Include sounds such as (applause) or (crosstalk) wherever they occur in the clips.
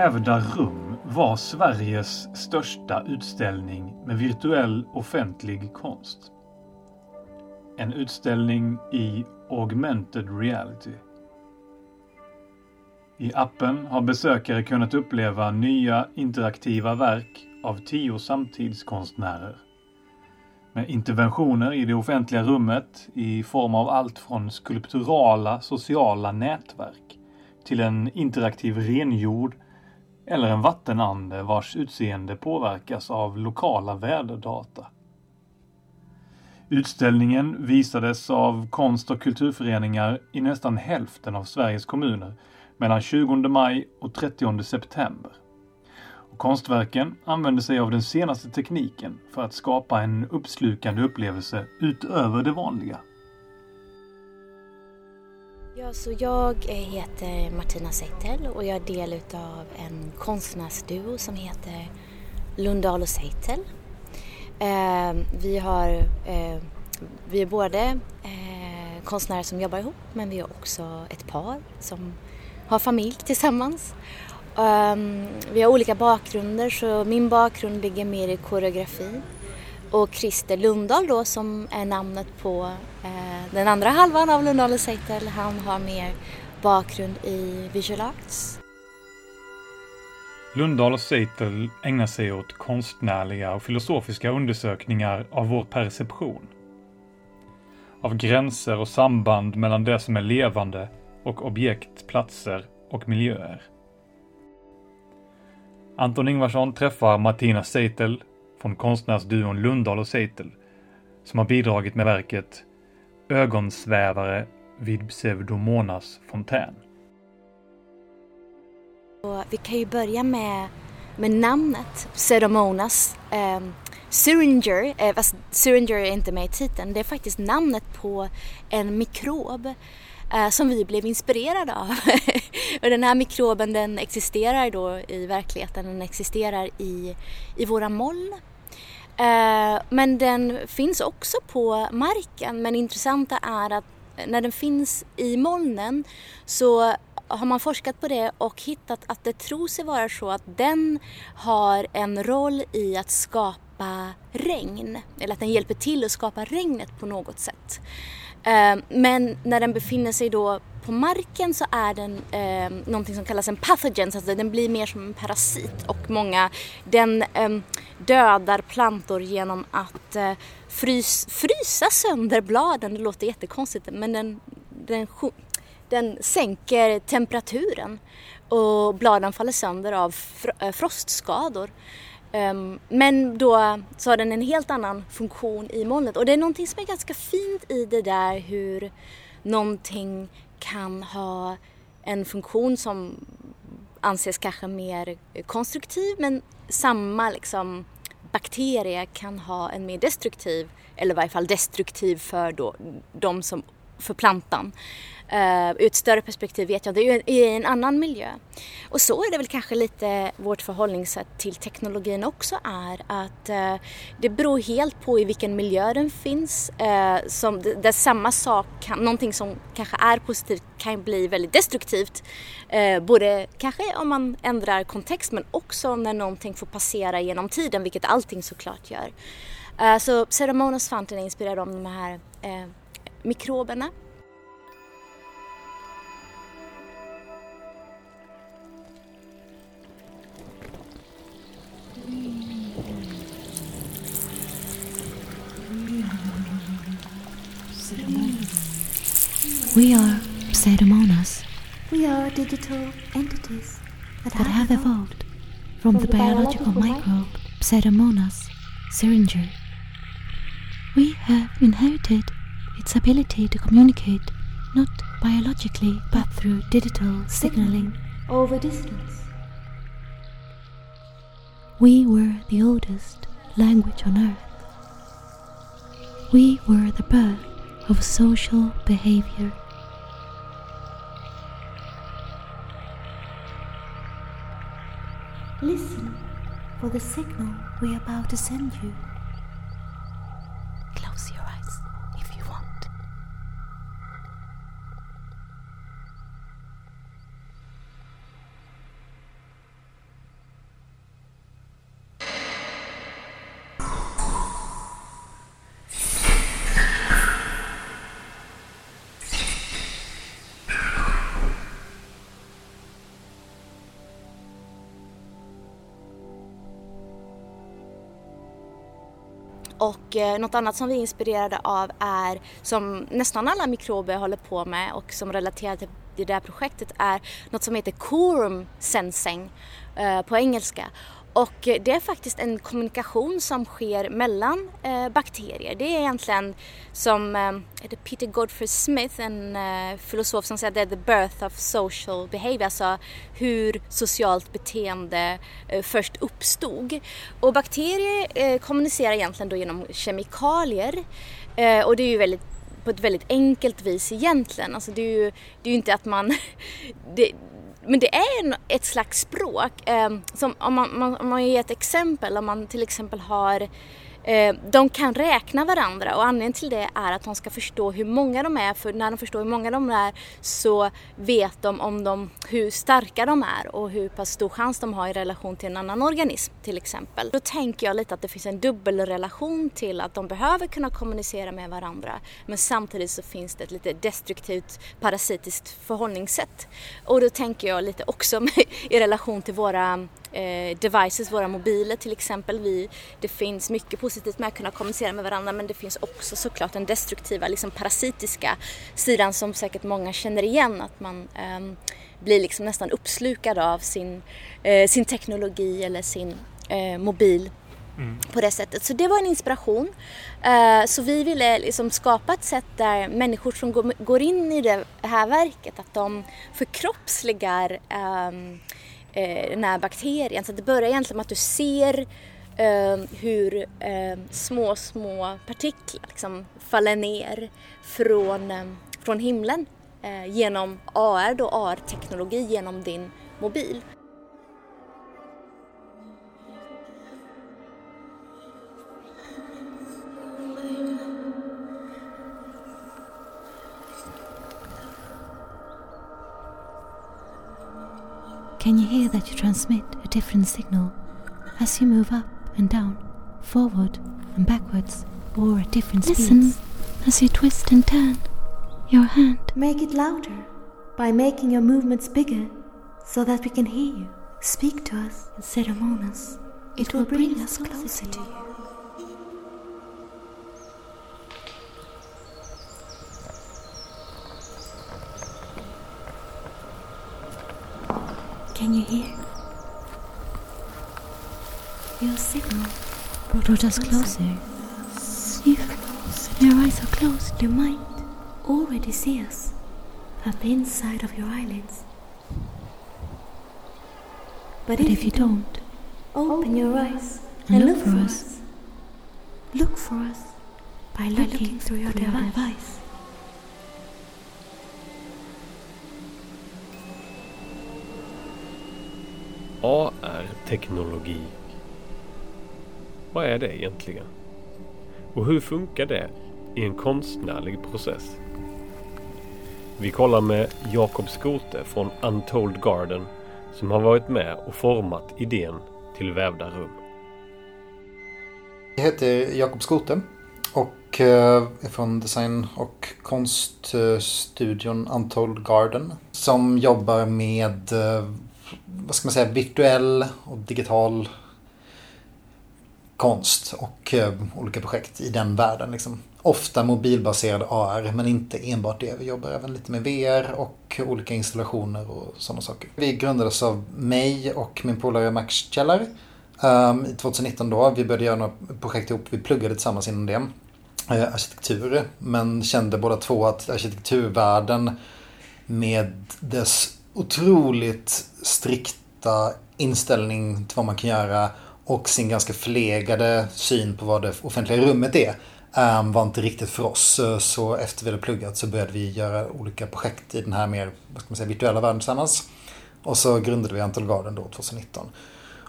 Vävda rum var Sveriges största utställning med virtuell offentlig konst. En utställning i augmented reality. I appen har besökare kunnat uppleva nya interaktiva verk av tio samtidskonstnärer. Med interventioner i det offentliga rummet i form av allt från skulpturala sociala nätverk till en interaktiv renjord eller en vattenande vars utseende påverkas av lokala väderdata. Utställningen visades av konst och kulturföreningar i nästan hälften av Sveriges kommuner mellan 20 maj och 30 september. Och konstverken använde sig av den senaste tekniken för att skapa en uppslukande upplevelse utöver det vanliga. Ja, så jag heter Martina Seitel och jag är del av en konstnärsduo som heter Lundahl och Seitel. Eh, vi, har, eh, vi är både eh, konstnärer som jobbar ihop men vi är också ett par som har familj tillsammans. Um, vi har olika bakgrunder så min bakgrund ligger mer i koreografi och Christer Lundahl då som är namnet på eh, den andra halvan av Lundahl Seitel, han har mer bakgrund i visual arts. Lundahl och Seitel ägnar sig åt konstnärliga och filosofiska undersökningar av vår perception. Av gränser och samband mellan det som är levande och objekt, platser och miljöer. Anton Ingvarsson träffar Martina Seitel från konstnärsduon Lundahl och Seitel som har bidragit med verket Ögonsvävare vid Pseudomonas fontän. vi kan ju börja med, med namnet Pseudomonas. Eh, Syringer, eh, fast Syringer är inte med i titeln, det är faktiskt namnet på en mikrob eh, som vi blev inspirerade av. (laughs) och den här mikroben den existerar då i verkligheten, den existerar i, i våra moln Eh, men den finns också på marken. Men det intressanta är att när den finns i molnen så har man forskat på det och hittat att det tror sig vara så att den har en roll i att skapa regn. Eller att den hjälper till att skapa regnet på något sätt. Ehm, men när den befinner sig då på marken så är den eh, någonting som kallas en pathogen, så alltså den blir mer som en parasit och många, den eh, dödar plantor genom att eh, frys, frysa sönder bladen. Det låter jättekonstigt men den, den, den sänker temperaturen och bladen faller sönder av fr eh, frostskador. Um, men då så har den en helt annan funktion i molnet och det är någonting som är ganska fint i det där hur någonting kan ha en funktion som anses kanske mer konstruktiv men samma liksom bakterie kan ha en mer destruktiv, eller i varje fall destruktiv för då, de som, för plantan. Uh, ur ett större perspektiv vet jag, det är ju i en annan miljö. Och så är det väl kanske lite vårt förhållningssätt till teknologin också är att uh, det beror helt på i vilken miljö den finns. Uh, som, där samma sak, kan, någonting som kanske är positivt kan bli väldigt destruktivt. både kanske om man ändrar kontext men också när någonting får passera genom tiden, vilket allting såklart gör. så Pseudomonas Fountain är inspirerad av de här mikroberna We are Pseudomonas. We are digital entities that, that have, evolved from, from the, the, biological, biological microbe Pseudomonas syringer. We have inherited its ability to communicate not biologically but through digital signaling over distance. We were the oldest language on earth. We were the birth of social behavior. Listen for the signal we're about to send you. Och eh, något annat som vi är inspirerade av är, som nästan alla mikrober håller på med och som relaterar till det där projektet är något som heter quorum sensing eh, på engelska. Och eh, det är faktiskt en kommunikation som sker mellan eh, bakterier. Det är egentligen som eh, Peter Godfrey Smith, en eh, filosof som säger att det är the birth of social behavior, alltså hur socialt beteende eh, först uppstod. Och bakterier eh, kommunicerar egentligen då genom kemikalier eh, och det är ju väldigt på ett väldigt enkelt vis egentligen. Alltså det är ju, det är ju inte att man... (laughs) Det, men det är ett slags språk. Eh, som om man, man, om man ger ett exempel, om man till exempel har Eh, Eh, de kan räkna varandra och anledningen till det är att de ska förstå hur många de är för när de förstår hur många de är så vet de om de, hur starka de är och hur pass stor chans de har i relation till en annan organism till exempel. Då tänker jag lite att det finns en dubbelrelation till att de behöver kunna kommunicera med varandra men samtidigt så finns det ett lite destruktivt parasitiskt förhållningssätt. Och då tänker jag lite också (laughs) i relation till våra eh, devices, våra mobiler till exempel. Vi, det finns mycket positivt med att kunna kommunicera med varandra men det finns också såklart den destruktiva, liksom parasitiska sidan som säkert många känner igen. Att man eh, blir liksom nästan uppslukad av sin, eh, sin teknologi eller sin eh, mobil Mm. på det sättet. Så det var en inspiration. Uh, så vi ville liksom skapa ett sätt där människor som går, in i det här verket, att de förkroppsligar um, eh, den här bakterien. Så det börjar egentligen med att du ser eh, hur eh, små, små partiklar liksom faller ner från, eh, från himlen eh, genom AR, då AR-teknologi, genom din mobil. Can you hear that you transmit a different signal as you move up and down, forward and backwards, or at different Listen speeds? as you twist and turn your hand. Make it louder by making your movements bigger so that we can hear you. Speak to us in Ceremonas. It, it will bring us closer to you. Can you hear? Your signal brought, brought us closer. If your eyes are closed, you might already see us at the inside of your eyelids. But, but if, if, you don't, open your eyes and, and look, look, for us. us. Look for us by looking, by looking through your through device. device. AR-teknologi. Vad är det egentligen? Och hur funkar det i en konstnärlig process? Vi kollar med Jakob Skote från Untold Garden som har varit med och format idén till vävda rum. Jag heter Jakob Skote och eh, är från design och konststudion Untold Garden som jobbar med eh, vad ska man säga, virtuell och digital konst och eh, olika projekt i den världen. Liksom. Ofta mobilbaserad AR, men inte enbart det. Vi jobbar även lite med VR och olika installationer och sådana saker. Vi grundades av mig och min polare Max Källar um, 2019 då. Vi började göra några projekt ihop. Vi pluggade tillsammans inom det. Uh, arkitektur, men kände båda två att arkitekturvärlden med dess otroligt strikta inställning till vad man kan göra och sin ganska förlegade syn på vad det offentliga rummet är ehm, var inte riktigt för oss. Så efter vi hade pluggat så började vi göra olika projekt i den här mer vad ska man säga, virtuella världen tillsammans. Och så grundade vi Antal Garden då 2019.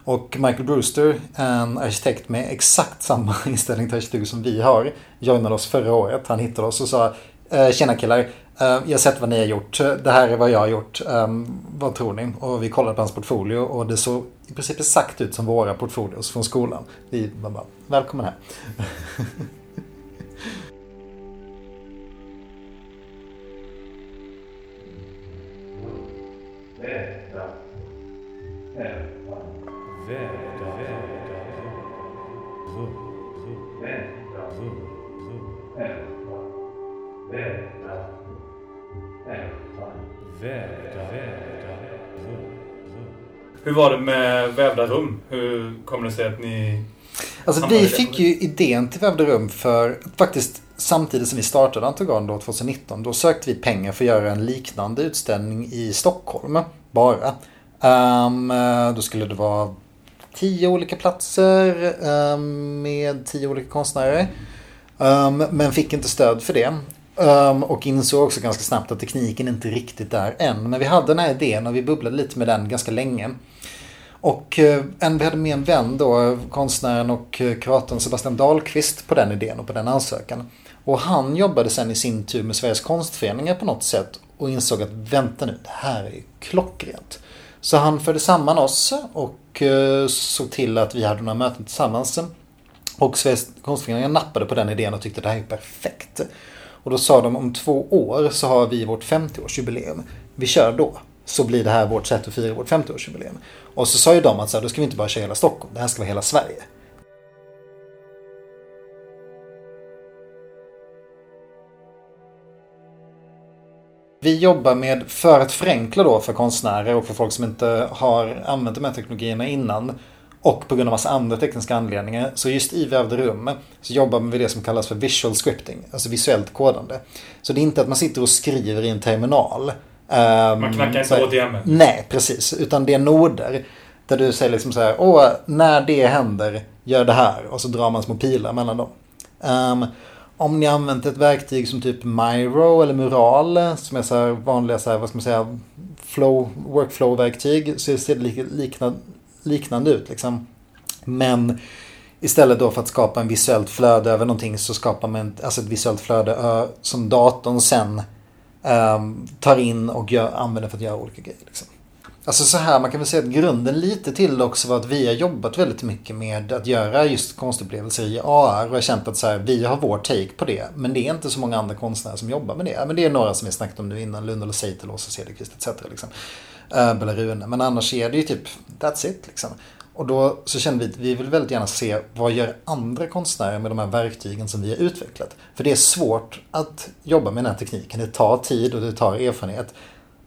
Och Michael Brewster, en arkitekt med exakt samma (laughs) inställning till arkitektur som vi har, joinade oss förra året. Han hittade oss och sa eh, Tjena killar, jag har sett vad ni har gjort. Det här är vad jag har gjort. Vad tror ni? Och vi kollade på hans portfolio och det såg i princip exakt ut som våra portfolios från skolan. Vi bara, välkommen här. Vänta. Väda. Väda. Väda. Hur var det med vävda rum? Hur kommer det sig att ni... Alltså vi fick ju idén till vävda rum för faktiskt samtidigt som vi startade Antogan då 2019. Då sökte vi pengar för att göra en liknande utställning i Stockholm bara. Um, då skulle det vara tio olika platser um, med tio olika konstnärer. Um, men fick inte stöd för det. Um, och insåg också ganska snabbt att tekniken inte riktigt är än. Men vi hade den här idén och vi bubblade lite med den ganska länge. Och eh, en, vi hade med en vän då, konstnären och eh, kuratorn Sebastian Dahlqvist på den idén och på den ansökan. Och han jobbade sen i sin tur med Sveriges konstföreningar på något sätt och insåg att vänta nu, det här är ju klockrent. Så han förde samman oss och eh, såg till att vi hade några möten tillsammans. Och Sveriges konstföreningar nappade på den idén och tyckte att det här är perfekt. Och då sa de om två år så har vi vårt 50-årsjubileum. Vi kör då. Så blir det här vårt sätt att fira vårt 50-årsjubileum. Och så sa ju de att så här, då ska vi inte bara köra hela Stockholm, det här ska vara hela Sverige. Vi jobbar med, för att förenkla då för konstnärer och för folk som inte har använt de här teknologierna innan, och på grund av massa andra tekniska anledningar. Så just i vävda rum så jobbar man med det som kallas för visual scripting, alltså visuellt kodande. Så det är inte att man sitter och skriver i en terminal. Man knackar inte åt Nej, precis. Utan det är noder. Där du säger liksom så här, åh, när det händer, gör det här. Och så drar man små pilar mellan dem. Um, om ni använt ett verktyg som typ Miro eller Mural, som är så här vanliga så här, vad ska man säga, flow, workflow-verktyg, så ser det liknande, liknande ut. Liksom. Men istället då för att skapa en visuellt flöde över någonting så skapar man alltså ett visuellt flöde som datorn sen um, tar in och gör, använder för att göra olika grejer. Liksom. Alltså så här, man kan väl säga att grunden lite till också var att vi har jobbat väldigt mycket med att göra just konstupplevelser i AR och har känt att så här, vi har vår take på det. Men det är inte så många andra konstnärer som jobbar med det. Men det är några som vi snackat om nu innan, Lundell och Seitel, Åsa Cederqvist etc. Liksom. Eh, uh, Rune. Men annars är det ju typ, that's it liksom. Och då så kände vi att vi vill väldigt gärna se vad gör andra konstnärer med de här verktygen som vi har utvecklat. För det är svårt att jobba med den här tekniken. Det tar tid och det tar erfarenhet.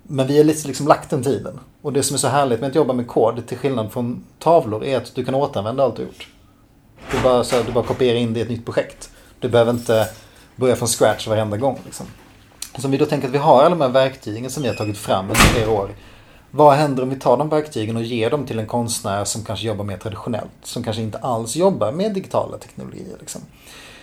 Men vi har liksom lagt den tiden. Och det som är så härligt med att jobba med kod till skillnad från tavlor är att du kan återanvända allt du gjort. Du bara, så här, du bara kopierar in det i ett nytt projekt. Du behöver inte börja från scratch varenda gång. Liksom. Så om vi då tänker att vi har alla de här verktygen som vi har tagit fram under flera år vad händer om vi tar de verktygen och ger dem till en konstnär som kanske jobbar mer traditionellt? Som kanske inte alls jobbar med digitala teknologier. Liksom.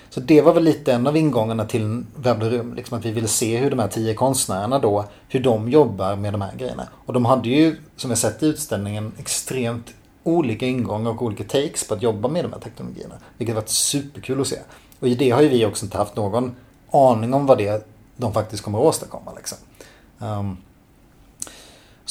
Så det var väl lite en av ingångarna till Webblerum. rum. Liksom att vi ville se hur de här tio konstnärerna då, hur de jobbar med de här grejerna. Och de hade ju, som vi sett i utställningen, extremt olika ingångar och olika takes på att jobba med de här teknologierna. Vilket varit superkul att se. Och i det har ju vi också inte haft någon aning om vad det de faktiskt kommer att åstadkomma. Liksom. Um,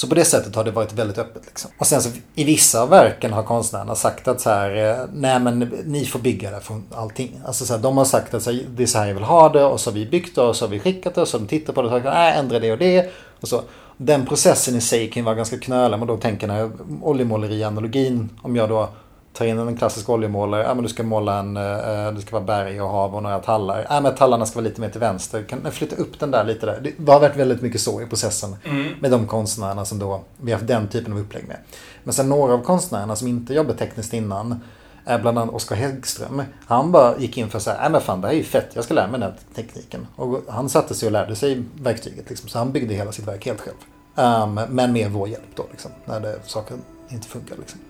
så på det sättet har det varit väldigt öppet. Liksom. Och sen så i vissa av verken har konstnärerna sagt att så här, eh, nej men ni får bygga det från allting. Alltså så här, de har sagt att så här, det är så här jag vill ha det och så har vi byggt det och så har vi skickat det och så har de tittat på det och sagt nej ändra det och det. Och så. Den processen i sig kan vara ganska knölig. Men då tänker när oljemåleri-analogin, om jag då tar in en klassisk oljemålare. Ja, men du ska måla en, uh, det ska vara berg och hav och några tallar. Ja, men tallarna ska vara lite mer till vänster. Kan flytta upp den där lite där? Det har varit väldigt mycket så i processen. Mm. Med de konstnärerna som då vi har haft den typen av upplägg med. Men sen några av konstnärerna som inte jobbat tekniskt innan. Bland annat Oskar Häggström. Han bara gick in för att säga, men fan det här är ju fett, jag ska lära mig den här tekniken. Och han satte sig och lärde sig verktyget. Liksom, så han byggde hela sitt verk helt själv. Um, men med vår hjälp då, liksom, när det, saker inte funkar. Liksom.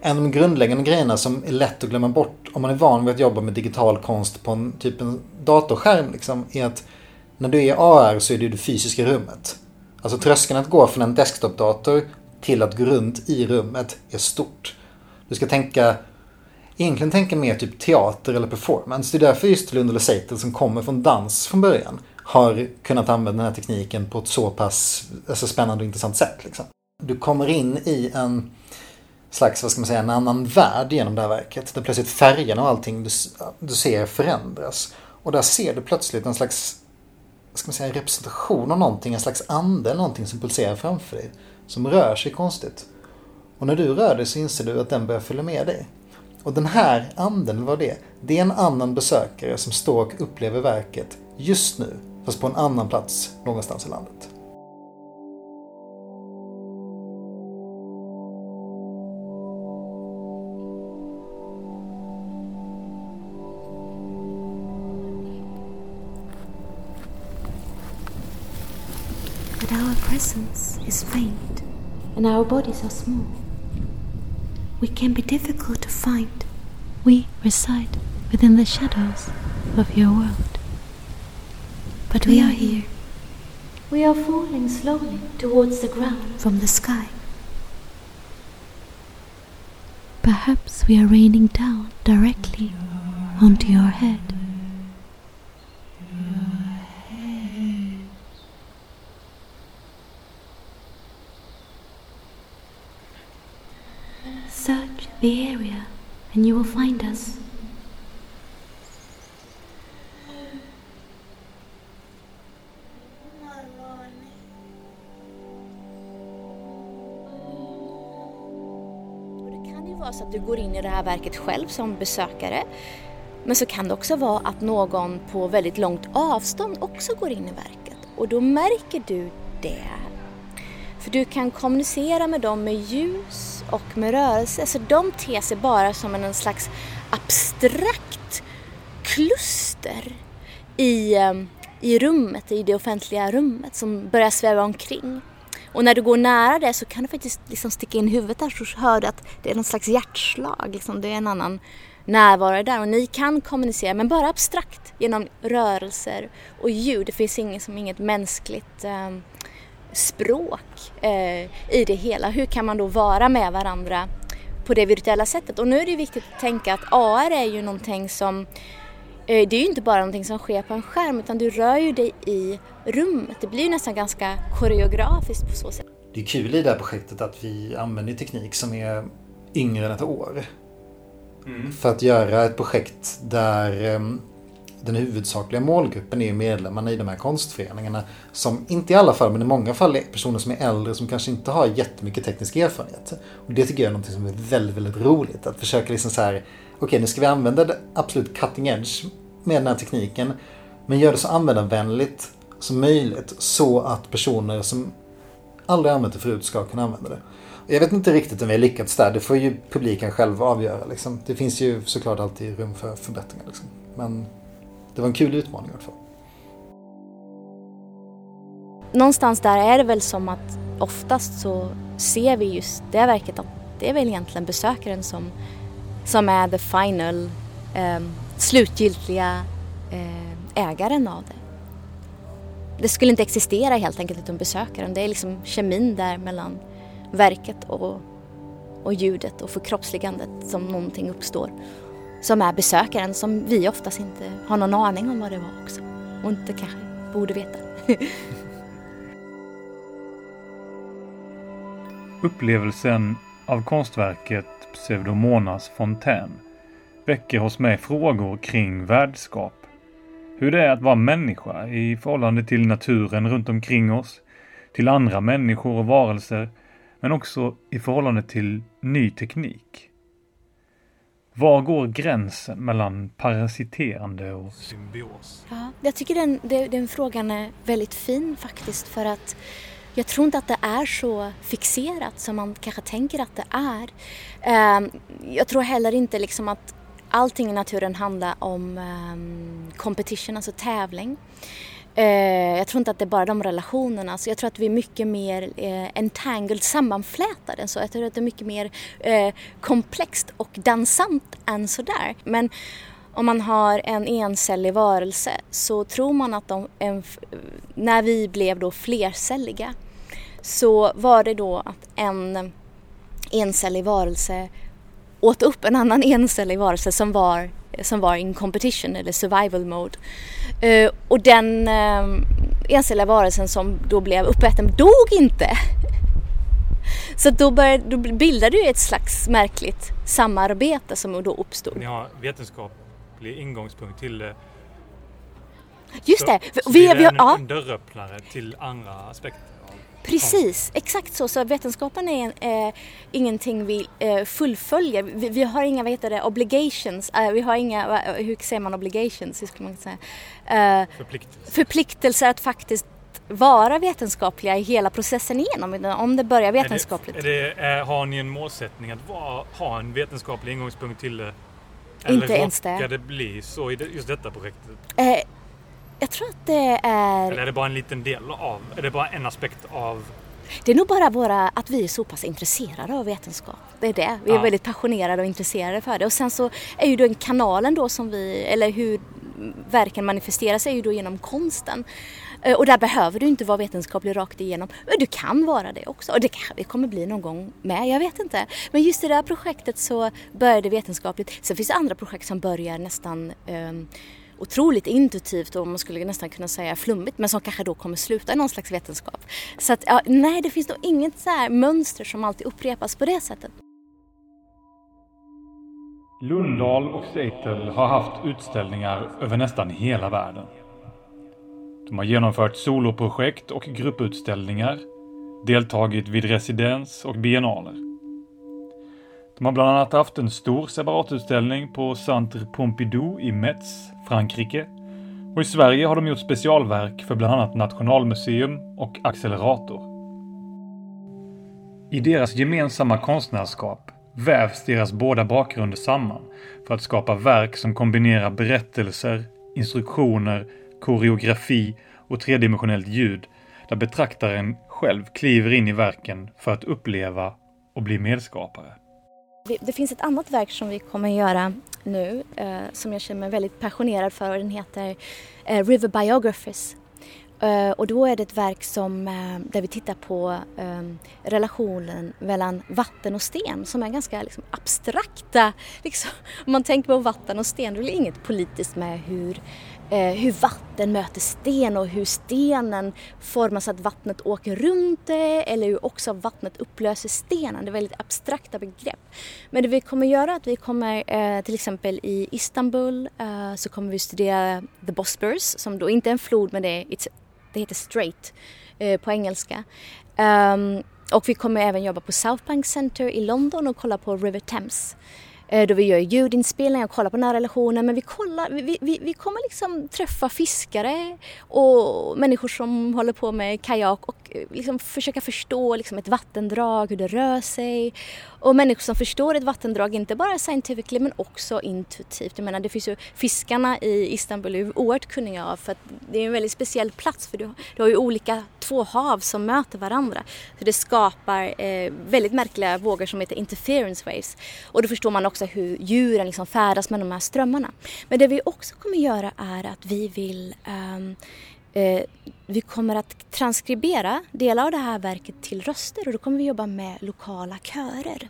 En av de grundläggande grejerna som är lätt att glömma bort om man är van vid att jobba med digital konst på en typ en datorskärm. Liksom, är att när du är i AR så är det det fysiska rummet. Alltså tröskeln att gå från en desktopdator till att gå runt i rummet är stort. Du ska tänka egentligen tänka mer typ teater eller performance. Det är därför just Lund eller Seitel som kommer från dans från början har kunnat använda den här tekniken på ett så pass alltså, spännande och intressant sätt. Liksom. Du kommer in i en slags, vad ska man säga, en annan värld genom det här verket. Där plötsligt färgerna och allting du, du ser förändras. Och där ser du plötsligt en slags, ska man säga, representation av någonting, en slags ande, någonting som pulserar framför dig. Som rör sig konstigt. Och när du rör dig så inser du att den börjar följa med dig. Och den här anden, vad det är? Det är en annan besökare som står och upplever verket just nu, fast på en annan plats någonstans i landet. But our presence is faint, and our bodies are small. We can be difficult to find. We reside within the shadows of your world. But we are here. We are falling slowly towards the ground from the sky. Perhaps we are raining down directly onto your head. And you will find us. Det kan ju vara så att du går in i det här verket själv som besökare. Men så kan det också vara att någon på väldigt långt avstånd också går in i verket. Och då märker du det. För du kan kommunicera med dem med ljus och med rörelse. Så de ter sig bara som en slags abstrakt kluster i, ehm, i rummet, i det offentliga rummet som börjar sväva omkring. Och när du går nära det så kan du faktiskt liksom sticka in huvudet där så hör du att det är någon slags hjärtslag. Liksom. Det är en annan närvaro där och ni kan kommunicera men bara abstrakt genom rörelser och ljud. Det finns inget, som inget mänskligt eh, språk eh, i det hela. Hur kan man då vara med varandra på det virtuella sättet? Och nu är det viktigt att tänka att AR är ju någonting som eh, det är ju inte bara någonting som sker på en skärm utan du rör ju dig i rummet. Det blir ju nästan ganska koreografiskt på så sätt. Det är kul i det här projektet att vi använder teknik som är yngre än ett år. Mm. För att göra ett projekt där em, den huvudsakliga målgruppen är medlemmarna i de här konstföreningarna. Som inte i alla fall, men i många fall är personer som är äldre som kanske inte har jättemycket teknisk erfarenhet. Och det tycker jag är något som är väldigt, väldigt roligt. Att försöka liksom så här, okej nu ska vi använda det absolut cutting edge med den här tekniken. Men gör det så användarvänligt som möjligt så att personer som aldrig använt det förut ska kunna använda det. Jag vet inte riktigt om vi har lyckats där. Det får ju publiken själv avgöra. Liksom. Det finns ju såklart alltid rum för förbättringar. Liksom. Men det var en kul utmaning i alla fall. Någonstans där är det väl som att oftast så ser vi just det verket att det är väl egentligen besökaren som, som är the final, eh, slutgiltiga eh, ägaren av det. Det skulle inte existera helt enkelt utan besökaren. Det är liksom kemin där mellan verket och, och ljudet och förkroppsligandet som någonting uppstår. Som är besökaren som vi oftast inte har någon aning om vad det var också. Och inte kanske borde veta. (laughs) Upplevelsen av konstverket Pseudomonas fontän väcker hos mig frågor kring värdskap. Hur det är att vara människa i förhållande till naturen runt omkring oss, till andra människor och varelser, men också i förhållande till ny teknik. Var går gränsen mellan parasiterande och Symbios. Ja, jag tycker den, den, den frågan är väldigt fin faktiskt för att jag tror inte att det är så fixerat som man kanske tänker att det är. Ehm, Jag tror heller inte liksom att allting i naturen handlar om ehm, competition, alltså tävling. Eh, Jag tror inte att det är bara de relationerna. Så jag tror att vi är mycket mer eh, entangled, sammanflätade. Så jag tror att det är mycket mer eh, komplext och dansant än sådär. Men om man har en encellig varelse så tror man att de, en, när vi blev då flercelliga så var det då att en encellig varelse åt upp en annan encellig varelse som var, som var in competition eller survival mode. Eh, och den eh, encelliga varelsen som då blev uppäten dog inte. (laughs) Så då, började, då bildade ju ett slags märkligt samarbete som då uppstod. Ni har vetenskaplig ingångspunkt till det. Just det. Så vi, vi, vi, en, ja. en dörröppnare till andra aspekter. Precis, exakt så. Så vetenskapen är eh, ingenting vi eh, fullföljer. Vi, vi, har inga vad heter det, obligations. Eh, vi har inga, hur säger man obligations? Hur skulle man säga? Eh, förpliktelser. förpliktelser att faktiskt vara vetenskapliga i hela processen igenom, om det börjar vetenskapligt. Är det, är det, är, har ni en målsättning att vara, ha en vetenskaplig ingångspunkt till det? Eller Inte ens det. Eller det bli så i just detta projektet? Eh, jag tror att det är... Eller är det bara en liten del av, är det bara en aspekt av det är nog bara våra, att vi är så pass intresserade av vetenskap. Det är det. Vi är ja. väldigt passionerade och intresserade för det. Och sen så är ju den kanalen då som vi, eller hur verken manifesterar sig är ju då genom konsten. Eh, och där behöver du inte vara vetenskaplig rakt igenom. Men du kan vara det också. Och det kanske kommer bli någon gång med, jag vet inte. Men just i det här projektet så började vetenskapligt. Sen finns det andra projekt som börjar nästan um, otroligt intuitivt och man skulle nästan kunna säga flummigt men som kanske då kommer sluta i någon slags vetenskap. Så att, ja, nej, det finns nog inget så mönster som alltid upprepas på det sättet. Lundahl och Seitel har haft utställningar över nästan hela världen. De har genomfört soloprojekt och grupputställningar, deltagit vid residens och biennaler. De har bland annat haft en stor separatutställning på Centre Pompidou i Metz, Frankrike. Och i Sverige har de gjort specialverk för bland annat Nationalmuseum och Accelerator. I deras gemensamma konstnärskap vävs deras båda bakgrunder samman för att skapa verk som kombinerar berättelser, instruktioner, koreografi och tredimensionellt ljud där betraktaren själv kliver in i verken för att uppleva och bli medskapare. Det finns ett annat verk som vi kommer att göra nu eh, som jag känner mig väldigt passionerad för och den heter eh, River Biographies. Eh, och då är det ett verk som, eh, där vi tittar på eh, relationen mellan vatten och sten som är ganska liksom, abstrakta. Liksom. (laughs) Om man tänker på vatten och sten, det är inget politiskt med hur Eh, hur vatten möter sten och hur stenen formas så att vattnet åker runt det eller hur också vattnet upplöser stenen. Det är väldigt abstrakta begrepp. Men det vi kommer göra är att vi kommer eh, till exempel i Istanbul eh, så kommer vi studera The Bosporus som då inte är en flod men det, är, det heter straight eh, på engelska. Um, och vi kommer även jobba på South Bank Center i London och kolla på River Thames. Eh, då vi gör ljudinspelningar och kollar på nära relationer. Men vi, kollar, vi, vi, vi kommer liksom träffa fiskare och människor som håller på med kajak och liksom försöka förstå liksom ett vattendrag, hur det rör sig. Och människor som förstår ett vattendrag, inte bara scientifically men också intuitivt. Jag menar det finns ju fiskarna i Istanbul är oerhört kunniga av för att det är en väldigt speciell plats för du, du har ju olika två hav som möter varandra. Så det skapar eh, väldigt märkliga vågor som heter interference waves. Och då förstår man också hur djuren liksom färdas med de här strömmarna. Men det vi också kommer göra är att vi vill um, Eh, vi kommer att transkribera delar av det här verket till röster och då kommer vi jobba med lokala körer.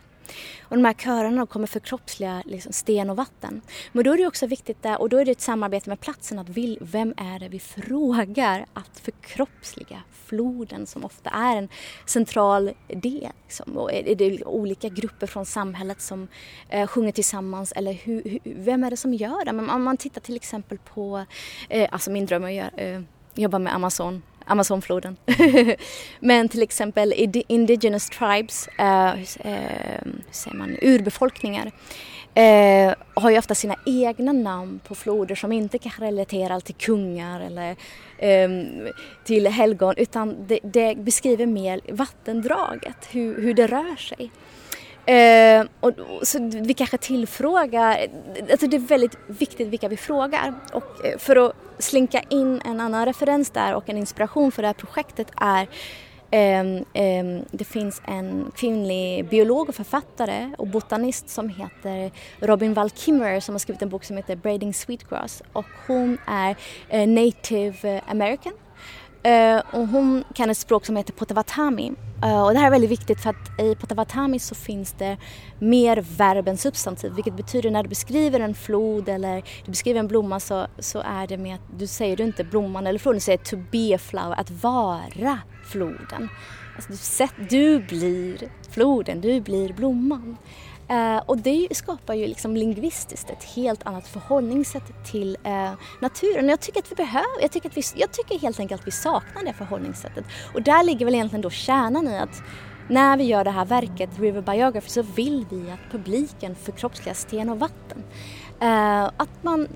Och de här körerna kommer förkroppsliga liksom sten och vatten. Men då är det också viktigt, där, och då är det ett samarbete med platsen, att vill, vem är det vi frågar att förkroppsliga floden som ofta är en central del. Liksom. Och är det olika grupper från samhället som eh, sjunger tillsammans eller hur, hur, vem är det som gör det? Men om man tittar till exempel på, eh, alltså min dröm är att göra, eh, jobbar med Amazon Amazonfloden. (laughs) Men till exempel indigenous tribes, eh, eh, hur säger man, urbefolkningar eh, har ju ofta sina egna namn på floder som inte kanske relaterar till kungar eller eh, till helgon utan det, det, beskriver mer vattendraget, hur, hur det rör sig. Eh, och, så vi kanske tillfrågar, alltså det är väldigt viktigt vilka vi frågar och eh, för att slinka in en annan referens där och en inspiration för det här projektet är eh, det finns en kvinnlig biolog och författare och botanist som heter Robin Wall Kimmerer som har skrivit en bok som heter Braiding Sweetgrass och hon är eh, native american. Eh, och hon kan ett språk som heter potavatami. Uh, eh, och det här är väldigt viktigt för att i potavatami så finns det mer verb än substantiv vilket betyder när du beskriver en flod eller du beskriver en blomma så, så är det med att du säger du inte blomman eller floden, du säger to be a flower, att vara floden. Alltså, du, du blir floden, du blir blomman. Eh, och det skapar ju liksom lingvistiskt ett helt annat förhållningssätt till eh, naturen. Jag tycker att vi behöver, jag tycker, att vi, jag tycker helt enkelt att vi saknar det förhållningssättet. Och där ligger väl egentligen då kärnan i att när vi gör det här verket, River Biography, så vill vi att publiken förkroppsligar sten och vatten. Eh, att man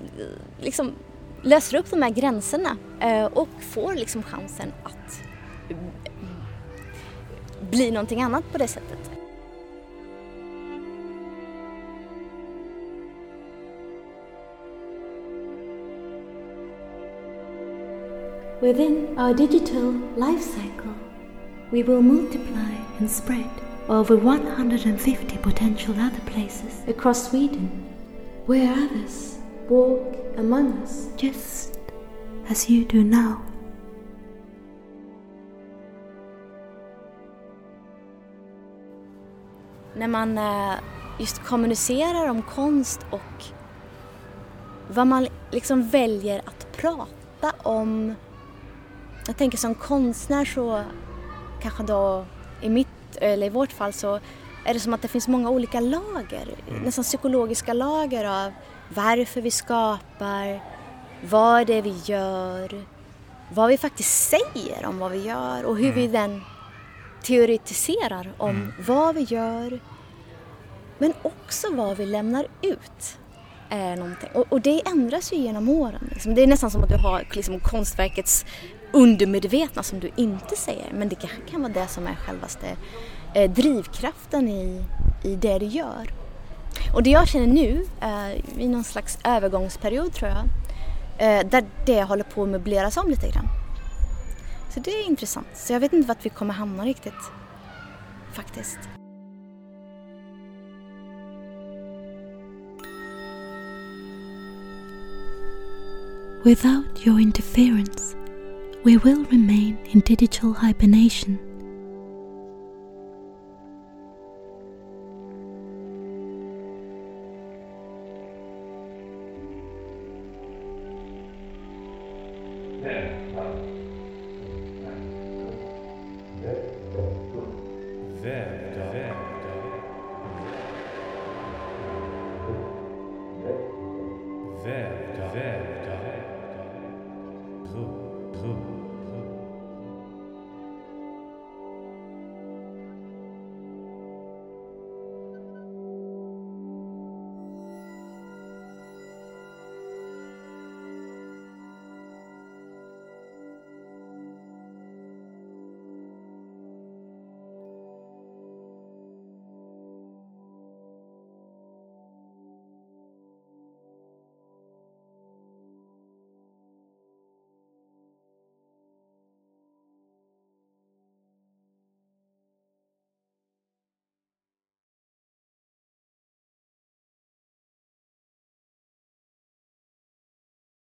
liksom löser upp de här gränserna och får liksom chansen att bli någonting annat på det sättet. Within our digital life cycle, we will multiply and spread over 150 potential other places across Sweden, where others walk among us just as you do now. När man eh, just kommunicerar om konst och vad man liksom väljer att prata om jag tänker som konstnär så kanske då i mitt, eller i vårt fall så är det som att det finns många olika lager, mm. nästan psykologiska lager av varför vi skapar, vad det är vi gör, vad vi faktiskt säger om vad vi gör och hur mm. vi den teoretiserar om mm. vad vi gör men också vad vi lämnar ut. Är någonting. Och, och det ändras ju genom åren. Liksom. Det är nästan som att du har liksom, konstverkets undermedvetna som du inte säger. Men det kanske kan vara det som är självaste eh, drivkraften i, i det du gör. Och det jag känner nu, eh, i någon slags övergångsperiod tror jag, eh, där det håller på att möbleras om lite grann. Så det är intressant. Så jag vet inte vart vi kommer hamna riktigt. Faktiskt. Without your interference, we will remain in digital hibernation. Vävda,